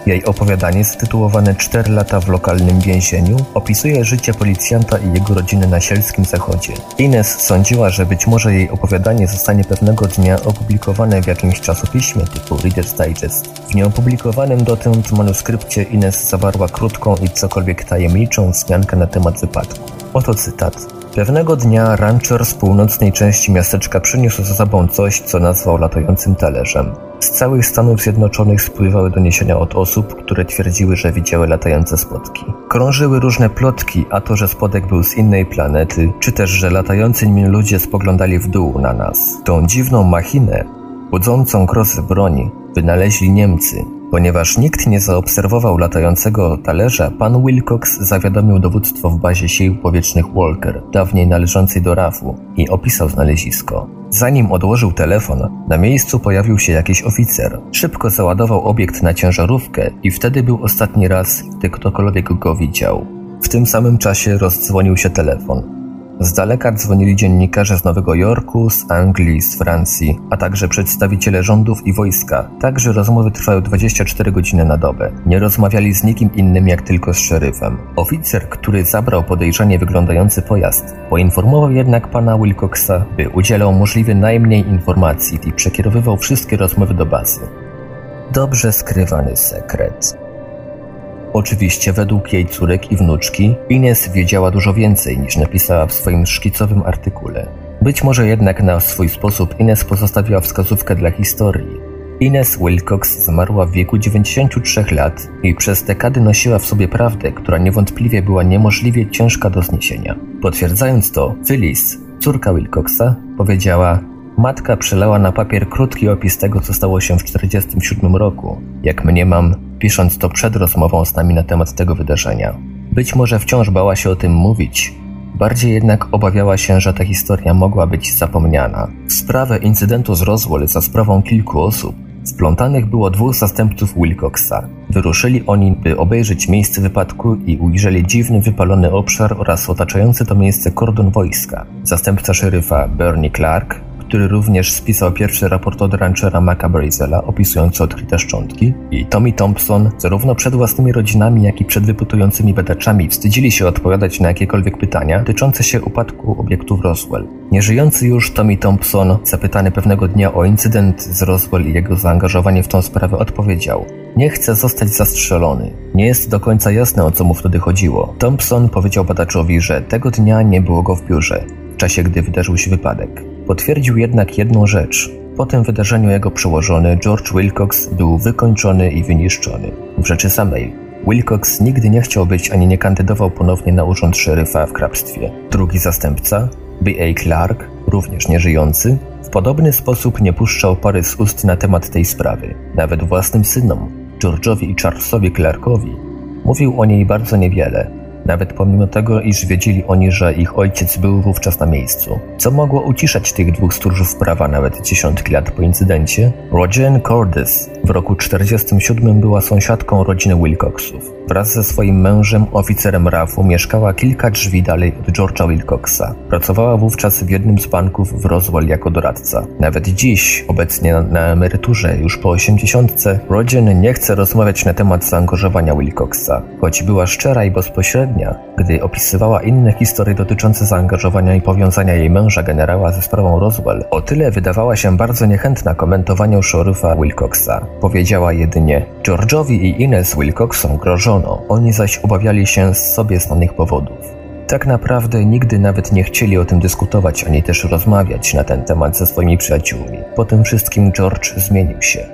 S1: Jej opowiadanie, zatytułowane Cztery lata w lokalnym więzieniu, opisuje życie policjanta i jego rodziny na sielskim zachodzie. Ines sądziła, że być może jej opowiadanie zostanie pewnego dnia opublikowane w jakimś czasopiśmie typu Reader's Digest. W nieopublikowanym dotąd manuskrypcie Ines zawarła krótką i cokolwiek tajemniczą wzmiankę na temat wypadku. Oto cytat. Pewnego dnia rancher z północnej części miasteczka przyniósł za sobą coś, co nazwał latającym talerzem. Z całych Stanów Zjednoczonych spływały doniesienia od osób, które twierdziły, że widziały latające spotki. Krążyły różne plotki, a to, że spodek był z innej planety, czy też, że latający nim ludzie spoglądali w dół na nas. Tą dziwną machinę, budzącą grozę broni, wynaleźli Niemcy, Ponieważ nikt nie zaobserwował latającego talerza, pan Wilcox zawiadomił dowództwo w bazie sił powietrznych Walker, dawniej należącej do RAF-u, i opisał znalezisko. Zanim odłożył telefon, na miejscu pojawił się jakiś oficer. Szybko załadował obiekt na ciężarówkę i wtedy był ostatni raz, gdy ktokolwiek go widział. W tym samym czasie rozdzwonił się telefon. Z daleka dzwonili dziennikarze z Nowego Jorku, z Anglii, z Francji, a także przedstawiciele rządów i wojska. Także rozmowy trwały 24 godziny na dobę. Nie rozmawiali z nikim innym jak tylko z szeryfem. Oficer, który zabrał podejrzanie wyglądający pojazd, poinformował jednak pana Wilcoxa, by udzielał możliwie najmniej informacji i przekierowywał wszystkie rozmowy do bazy. Dobrze skrywany sekret. Oczywiście według jej córek i wnuczki Ines wiedziała dużo więcej niż napisała w swoim szkicowym artykule. Być może jednak na swój sposób Ines pozostawiła wskazówkę dla historii. Ines Wilcox zmarła w wieku 93 lat i przez dekady nosiła w sobie prawdę, która niewątpliwie była niemożliwie ciężka do zniesienia. Potwierdzając to, Phyllis, córka Wilcoxa, powiedziała Matka przelała na papier krótki opis tego, co stało się w 1947 roku, jak mniemam, pisząc to przed rozmową z nami na temat tego wydarzenia. Być może wciąż bała się o tym mówić, bardziej jednak obawiała się, że ta historia mogła być zapomniana. Sprawę incydentu z Roswell za sprawą kilku osób Splątanych było dwóch zastępców Wilcoxa. Wyruszyli oni, by obejrzeć miejsce wypadku i ujrzeli dziwny, wypalony obszar oraz otaczający to miejsce kordon wojska. Zastępca szeryfa Bernie Clark który również spisał pierwszy raport od ranchera Maca Brazela opisujący odkryte szczątki i Tommy Thompson zarówno przed własnymi rodzinami, jak i przed wypytującymi badaczami wstydzili się odpowiadać na jakiekolwiek pytania dotyczące się upadku obiektu w Roswell. Nieżyjący już Tommy Thompson, zapytany pewnego dnia o incydent z Roswell i jego zaangażowanie w tą sprawę, odpowiedział nie chce zostać zastrzelony. Nie jest do końca jasne, o co mu wtedy chodziło. Thompson powiedział badaczowi, że tego dnia nie było go w biurze, czasie gdy wydarzył się wypadek. Potwierdził jednak jedną rzecz. Po tym wydarzeniu jego przełożony George Wilcox był wykończony i wyniszczony. W rzeczy samej, Wilcox nigdy nie chciał być ani nie kandydował ponownie na urząd szeryfa w hrabstwie. Drugi zastępca, B.A. Clark, również nieżyjący, w podobny sposób nie puszczał pary z ust na temat tej sprawy. Nawet własnym synom, George'owi i Charlesowi Clarkowi, mówił o niej bardzo niewiele, nawet pomimo tego, iż wiedzieli oni, że ich ojciec był wówczas na miejscu. Co mogło uciszać tych dwóch stróżów prawa nawet dziesiątki lat po incydencie? Roger Cordes w roku 47 była sąsiadką rodziny Wilcoxów. Wraz ze swoim mężem, oficerem RAF-u, mieszkała kilka drzwi dalej od George'a Wilcoxa. Pracowała wówczas w jednym z banków w Roswell jako doradca. Nawet dziś, obecnie na, na emeryturze, już po osiemdziesiątce, Rodzin nie chce rozmawiać na temat zaangażowania Wilcoxa. Choć była szczera i bezpośrednia, gdy opisywała inne historie dotyczące zaangażowania i powiązania jej męża generała ze sprawą Roswell, o tyle wydawała się bardzo niechętna komentowaniu szeryfa Wilcoxa. Powiedziała jedynie, George'owi i Ines Wilcoxom grożą oni zaś obawiali się z sobie znanych powodów. Tak naprawdę nigdy nawet nie chcieli o tym dyskutować ani też rozmawiać na ten temat ze swoimi przyjaciółmi. Po tym wszystkim George zmienił się.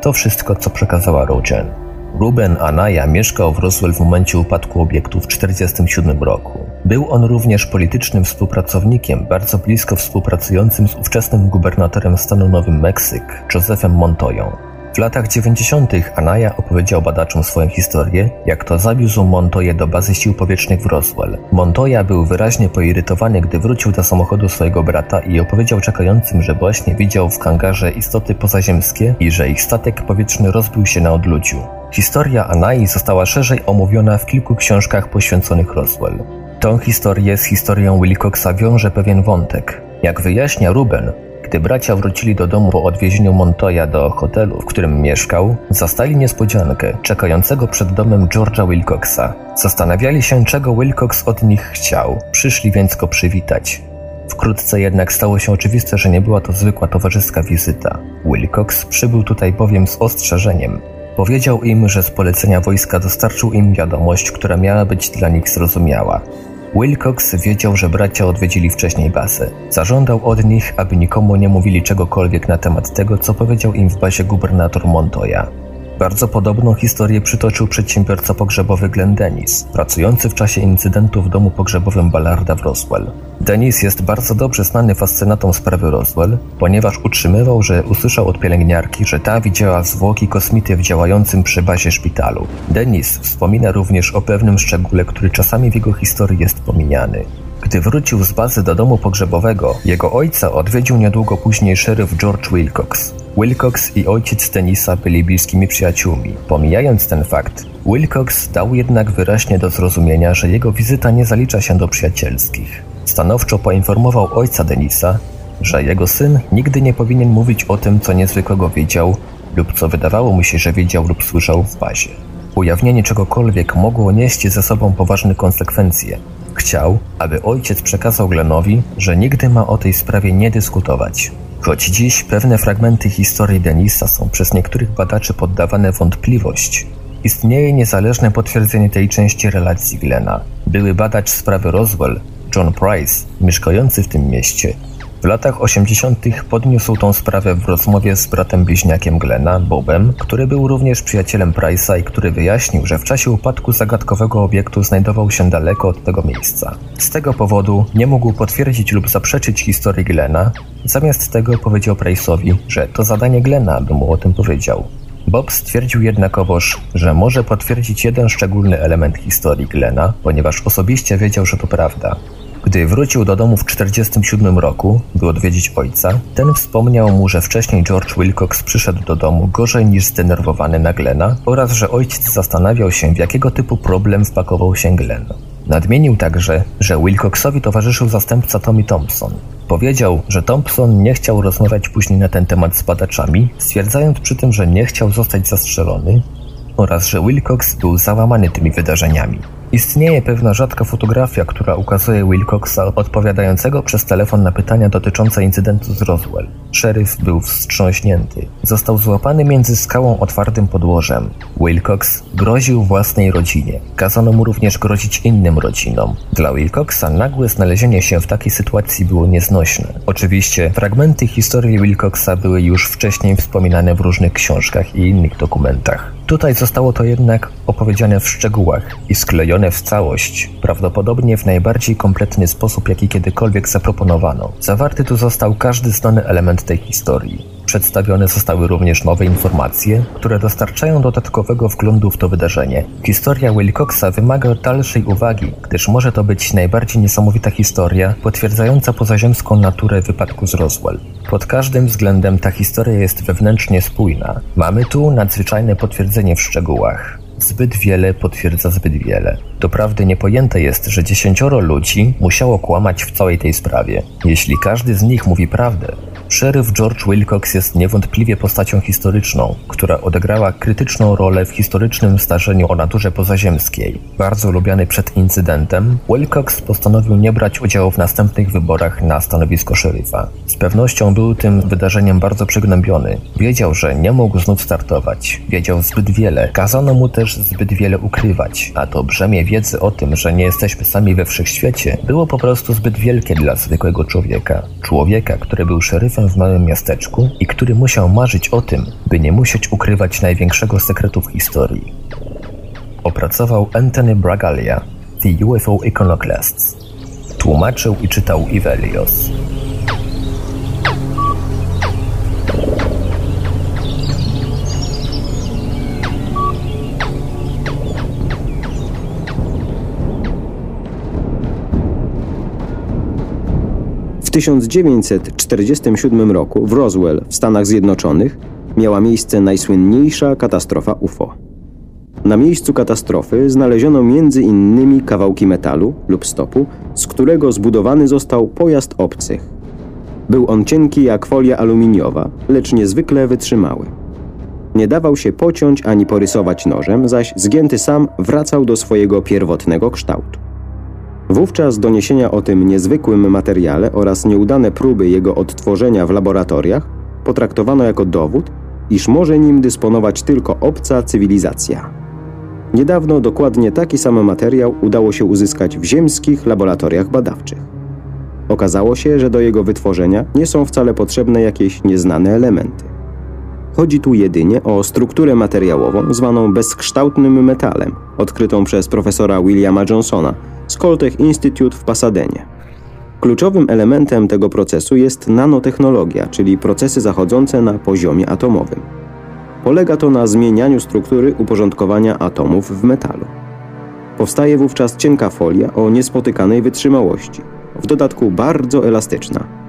S1: To wszystko, co przekazała Rogen. Ruben Anaya mieszkał w Roswell w momencie upadku obiektu w 1947 roku. Był on również politycznym współpracownikiem, bardzo blisko współpracującym z ówczesnym gubernatorem stanu Nowym Meksyk, Josephem Montoyą. W latach 90. Anaya opowiedział badaczom swoją historię, jak to zawiózł Montoya do bazy sił powietrznych w Roswell. Montoya był wyraźnie poirytowany, gdy wrócił do samochodu swojego brata i opowiedział czekającym, że właśnie widział w hangarze istoty pozaziemskie i że ich statek powietrzny rozbił się na odludziu. Historia Anai została szerzej omówiona w kilku książkach poświęconych Roswell. Tą historię z historią Wilcoxa wiąże pewien wątek. Jak wyjaśnia Ruben, gdy bracia wrócili do domu po odwiezieniu Montoya do hotelu, w którym mieszkał, zastali niespodziankę czekającego przed domem George'a Wilcoxa. Zastanawiali się, czego Wilcox od nich chciał, przyszli więc go przywitać. Wkrótce jednak stało się oczywiste, że nie była to zwykła towarzyska wizyta. Wilcox przybył tutaj bowiem z ostrzeżeniem. Powiedział im, że z polecenia wojska dostarczył im wiadomość, która miała być dla nich zrozumiała. Wilcox wiedział, że bracia odwiedzili wcześniej bazę. Zażądał od nich, aby nikomu nie mówili czegokolwiek na temat tego, co powiedział im w bazie gubernator Montoya. Bardzo podobną historię przytoczył przedsiębiorca pogrzebowy Glenn Dennis, pracujący w czasie incydentu w domu pogrzebowym Ballarda w Roswell. Dennis jest bardzo dobrze znany fascynatom sprawy Roswell, ponieważ utrzymywał, że usłyszał od pielęgniarki, że ta widziała zwłoki kosmity w działającym przy bazie szpitalu. Dennis wspomina również o pewnym szczególe, który czasami w jego historii jest pominiany. Gdy wrócił z bazy do domu pogrzebowego, jego ojca odwiedził niedługo później szeryf George Wilcox. Wilcox i ojciec Tenisa byli bliskimi przyjaciółmi. Pomijając ten fakt, Wilcox dał jednak wyraźnie do zrozumienia, że jego wizyta nie zalicza się do przyjacielskich. Stanowczo poinformował ojca Denisa, że jego syn nigdy nie powinien mówić o tym, co niezwykłego wiedział lub co wydawało mu się, że wiedział lub słyszał w bazie. Ujawnienie czegokolwiek mogło nieść ze sobą poważne konsekwencje. Chciał, aby ojciec przekazał Glenowi, że nigdy ma o tej sprawie nie dyskutować. Choć dziś pewne fragmenty historii Denisa są przez niektórych badaczy poddawane wątpliwość, istnieje niezależne potwierdzenie tej części relacji Glena. Były badacz sprawy Roswell, John Price, mieszkający w tym mieście, W latach 80. podniósł tą sprawę w rozmowie z bratem bliźniakiem Glena, Bobem, który był również przyjacielem Price'a i który wyjaśnił, że w czasie upadku zagadkowego obiektu znajdował się daleko od tego miejsca. Z tego powodu nie mógł potwierdzić lub zaprzeczyć historii Glena, zamiast tego powiedział Price'owi, że to zadanie Glena, by mu o tym powiedział. Bob stwierdził jednakowoż, że może potwierdzić jeden szczególny element historii Glena, ponieważ osobiście wiedział, że to prawda. Gdy wrócił do domu w 1947 roku, by odwiedzić ojca, ten wspomniał mu, że wcześniej George Wilcox przyszedł do domu gorzej niż zdenerwowany na Glena oraz że ojciec zastanawiał się, w jakiego typu problem wpakował się Glen. Nadmienił także, że Wilcoxowi towarzyszył zastępca Tommy Thompson. Powiedział, że Thompson nie chciał rozmawiać później na ten temat z badaczami, stwierdzając przy tym, że nie chciał zostać zastrzelony oraz że Wilcox był załamany tymi wydarzeniami. Istnieje pewna rzadka fotografia, która ukazuje Wilcoxa odpowiadającego przez telefon na pytania dotyczące incydentu z Roswell. Szeryf był wstrząśnięty. Został złapany między skałą otwartym podłożem. Wilcox groził własnej rodzinie. Kazano mu również grozić innym rodzinom. Dla Wilcoxa nagłe znalezienie się w takiej sytuacji było nieznośne. Oczywiście fragmenty historii Wilcoxa były już wcześniej wspominane w różnych książkach i innych dokumentach. Tutaj zostało to jednak opowiedziane w szczegółach i sklejone w całość, prawdopodobnie w najbardziej kompletny sposób, jaki kiedykolwiek zaproponowano. Zawarty tu został każdy znany element tej historii. Przedstawione zostały również nowe informacje, które dostarczają dodatkowego wglądu w to wydarzenie. Historia Wilcoxa wymaga dalszej uwagi, gdyż może to być najbardziej niesamowita historia potwierdzająca pozaziemską naturę wypadku z Roswell. Pod każdym względem ta historia jest wewnętrznie spójna. Mamy tu nadzwyczajne potwierdzenie w szczegółach. Zbyt wiele potwierdza zbyt wiele. Doprawdy niepojęte jest, że dziesięcioro ludzi musiało kłamać w całej tej sprawie. Jeśli każdy z nich mówi prawdę, Szeryf George Wilcox jest niewątpliwie postacią historyczną, która odegrała krytyczną rolę w historycznym zdarzeniu o naturze pozaziemskiej. Bardzo lubiany przed incydentem, Wilcox postanowił nie brać udziału w następnych wyborach na stanowisko szeryfa. Z pewnością był tym wydarzeniem bardzo przygnębiony. Wiedział, że nie mógł znów startować. Wiedział zbyt wiele. Kazano mu też zbyt wiele ukrywać, a to brzemię wiedzy o tym, że nie jesteśmy sami we wszechświecie, było po prostu zbyt wielkie dla zwykłego człowieka. Człowieka, który był szeryfem w małym miasteczku i który musiał marzyć o tym, by nie musieć ukrywać największego sekretu w historii. Opracował Anthony Bragalia, The UFO Iconoclasts. Tłumaczył i czytał Ivelios.
S4: W 1947 roku w Roswell w Stanach Zjednoczonych miała miejsce najsłynniejsza katastrofa UFO. Na miejscu katastrofy znaleziono między innymi kawałki metalu lub stopu, z którego zbudowany został pojazd obcych. Był on cienki jak folia aluminiowa, lecz niezwykle wytrzymały. Nie dawał się pociąć ani porysować nożem, zaś zgięty sam wracał do swojego pierwotnego kształtu. Wówczas doniesienia o tym niezwykłym materiale oraz nieudane próby jego odtworzenia w laboratoriach potraktowano jako dowód, iż może nim dysponować tylko obca cywilizacja. Niedawno dokładnie taki sam materiał udało się uzyskać w ziemskich laboratoriach badawczych. Okazało się, że do jego wytworzenia nie są wcale potrzebne jakieś nieznane elementy. Chodzi tu jedynie o strukturę materiałową zwaną bezkształtnym metalem, odkrytą przez profesora Williama Johnsona z Coltech Institute w Pasadenie. Kluczowym elementem tego procesu jest nanotechnologia, czyli procesy zachodzące na poziomie atomowym. Polega to na zmienianiu struktury uporządkowania atomów w metalu. Powstaje wówczas cienka folia o niespotykanej wytrzymałości, w dodatku bardzo elastyczna.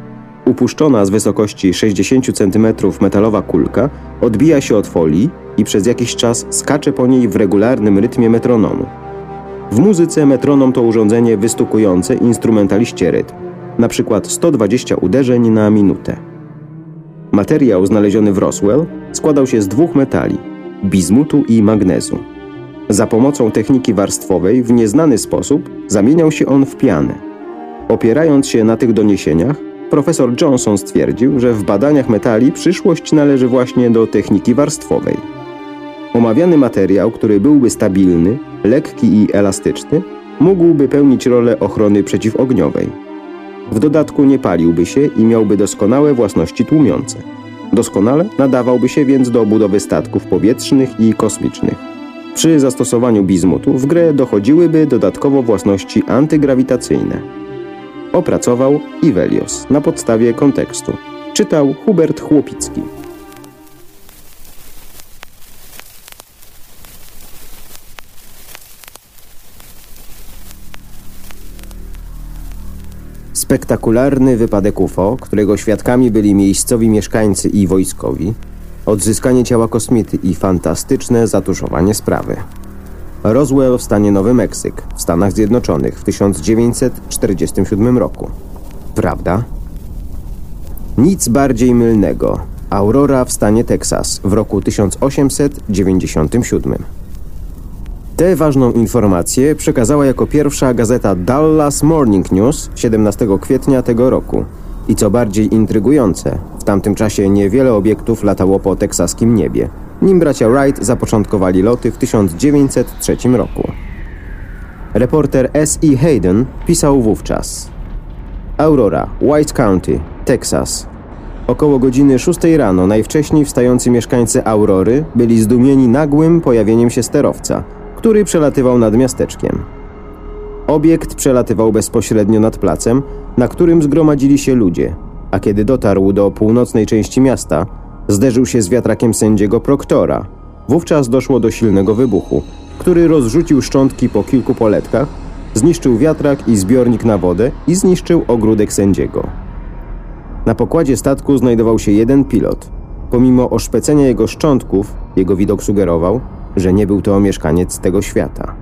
S4: Upuszczona z wysokości 60 cm metalowa kulka odbija się od folii i przez jakiś czas skacze po niej w regularnym rytmie metronomu. W muzyce metronom to urządzenie wystukujące instrumentaliście rytm, na przykład 120 uderzeń na minutę. Materiał znaleziony w Roswell składał się z dwóch metali bizmutu i magnezu. Za pomocą techniki warstwowej w nieznany sposób zamieniał się on w pianę. Opierając się na tych doniesieniach, profesor Johnson stwierdził, że w badaniach metali przyszłość należy właśnie do techniki warstwowej. Omawiany materiał, który byłby stabilny, lekki i elastyczny, mógłby pełnić rolę ochrony przeciwogniowej. W dodatku nie paliłby się i miałby doskonałe własności tłumiące. Doskonale nadawałby się więc do budowy statków powietrznych i kosmicznych. Przy zastosowaniu bizmutu w grę dochodziłyby dodatkowo własności antygrawitacyjne. Opracował Ivelios na podstawie kontekstu. Czytał Hubert Chłopicki. Spektakularny wypadek UFO, którego świadkami byli miejscowi mieszkańcy i wojskowi, odzyskanie ciała kosmity i fantastyczne zatuszowanie sprawy. Roswell w stanie Nowy Meksyk, w Stanach Zjednoczonych w 1947 roku. Prawda? Nic bardziej mylnego. Aurora w stanie Teksas w roku 1897. Tę ważną informację przekazała jako pierwsza gazeta Dallas Morning News 17 kwietnia tego roku. I co bardziej intrygujące, w tamtym czasie niewiele obiektów latało po teksaskim niebie, nim bracia Wright zapoczątkowali loty w 1903 roku. Reporter S.E. Hayden pisał wówczas Aurora, White County, Texas. Około godziny 6 rano najwcześniej wstający mieszkańcy Aurory byli zdumieni nagłym pojawieniem się sterowca – który przelatywał nad miasteczkiem. Obiekt przelatywał bezpośrednio nad placem, na którym zgromadzili się ludzie, a kiedy dotarł do północnej części miasta, zderzył się z wiatrakiem sędziego Proktora. Wówczas doszło do silnego wybuchu, który rozrzucił szczątki po kilku poletkach, zniszczył wiatrak i zbiornik na wodę i zniszczył ogródek sędziego. Na pokładzie statku znajdował się jeden pilot. Pomimo oszpecenia jego szczątków, jego widok sugerował, że nie był to mieszkaniec tego świata.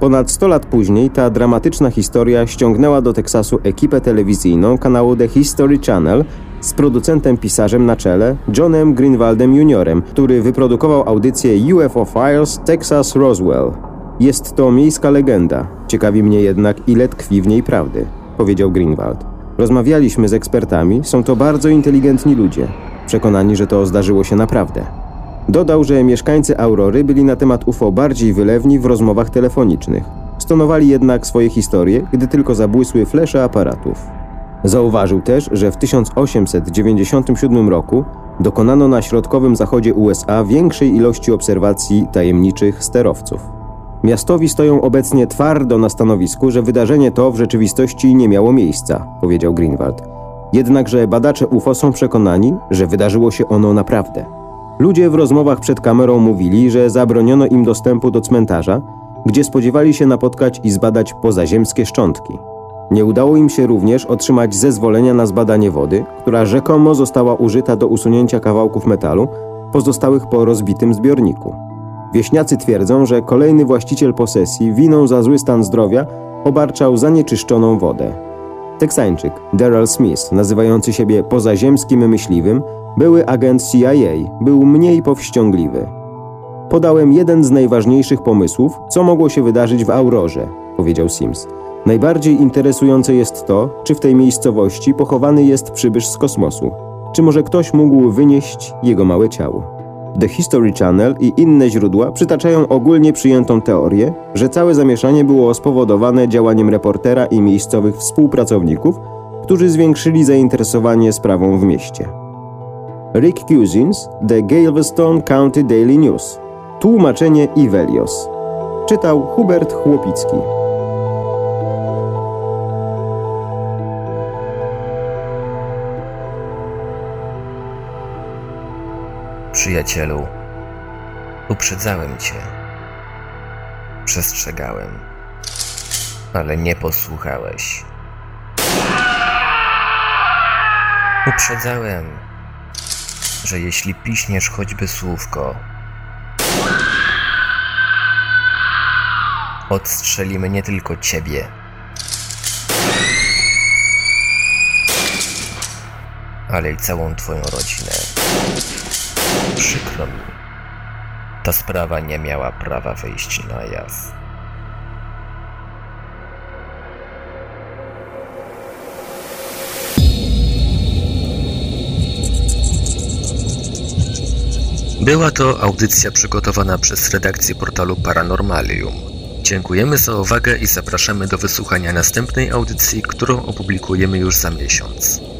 S4: Ponad 100 lat później ta dramatyczna historia ściągnęła do Teksasu ekipę telewizyjną kanału The History Channel z producentem pisarzem na czele Johnem Greenwaldem Jr., który wyprodukował audycję UFO Files Texas Roswell. Jest to miejska legenda. Ciekawi mnie jednak, ile tkwi w niej prawdy, powiedział Greenwald. Rozmawialiśmy z ekspertami, są to bardzo inteligentni ludzie, przekonani, że to zdarzyło się naprawdę. Dodał, że mieszkańcy Aurory byli na temat UFO bardziej wylewni w rozmowach telefonicznych. Stonowali jednak swoje historie, gdy tylko zabłysły flesze aparatów. Zauważył też, że w 1897 roku dokonano na środkowym zachodzie USA większej ilości obserwacji tajemniczych sterowców. Miastowi stoją obecnie twardo na stanowisku, że wydarzenie to w rzeczywistości nie miało miejsca, powiedział Greenwald. Jednakże badacze UFO są przekonani, że wydarzyło się ono naprawdę. Ludzie w rozmowach przed kamerą mówili, że zabroniono im dostępu do cmentarza, gdzie spodziewali się napotkać i zbadać pozaziemskie szczątki. Nie udało im się również otrzymać zezwolenia na zbadanie wody, która rzekomo została użyta do usunięcia kawałków metalu pozostałych po rozbitym zbiorniku. Wieśniacy twierdzą, że kolejny właściciel posesji winą za zły stan zdrowia obarczał zanieczyszczoną wodę. Teksańczyk Daryl Smith, nazywający siebie pozaziemskim myśliwym, były agent CIA był mniej powściągliwy. Podałem jeden z najważniejszych pomysłów, co mogło się wydarzyć w Aurorze, powiedział Sims. Najbardziej interesujące jest to, czy w tej miejscowości pochowany jest przybysz z kosmosu. Czy może ktoś mógł wynieść jego małe ciało? The History Channel i inne źródła przytaczają ogólnie przyjętą teorię, że całe zamieszanie było spowodowane działaniem reportera i miejscowych współpracowników, którzy zwiększyli zainteresowanie sprawą w mieście. Rick Cousins, The Galveston County Daily News. Tłumaczenie Ivelios. Czytał Hubert Chłopicki.
S1: Przyjacielu, uprzedzałem cię. Przestrzegałem, ale nie posłuchałeś. Uprzedzałem, że jeśli piśniesz choćby słówko, odstrzelimy nie tylko ciebie, ale i całą twoją rodzinę. Przykro mi. Ta sprawa nie miała prawa wyjść na jaw. Była to audycja przygotowana przez redakcję portalu Paranormalium. Dziękujemy za uwagę i zapraszamy do wysłuchania następnej audycji, którą opublikujemy już za miesiąc.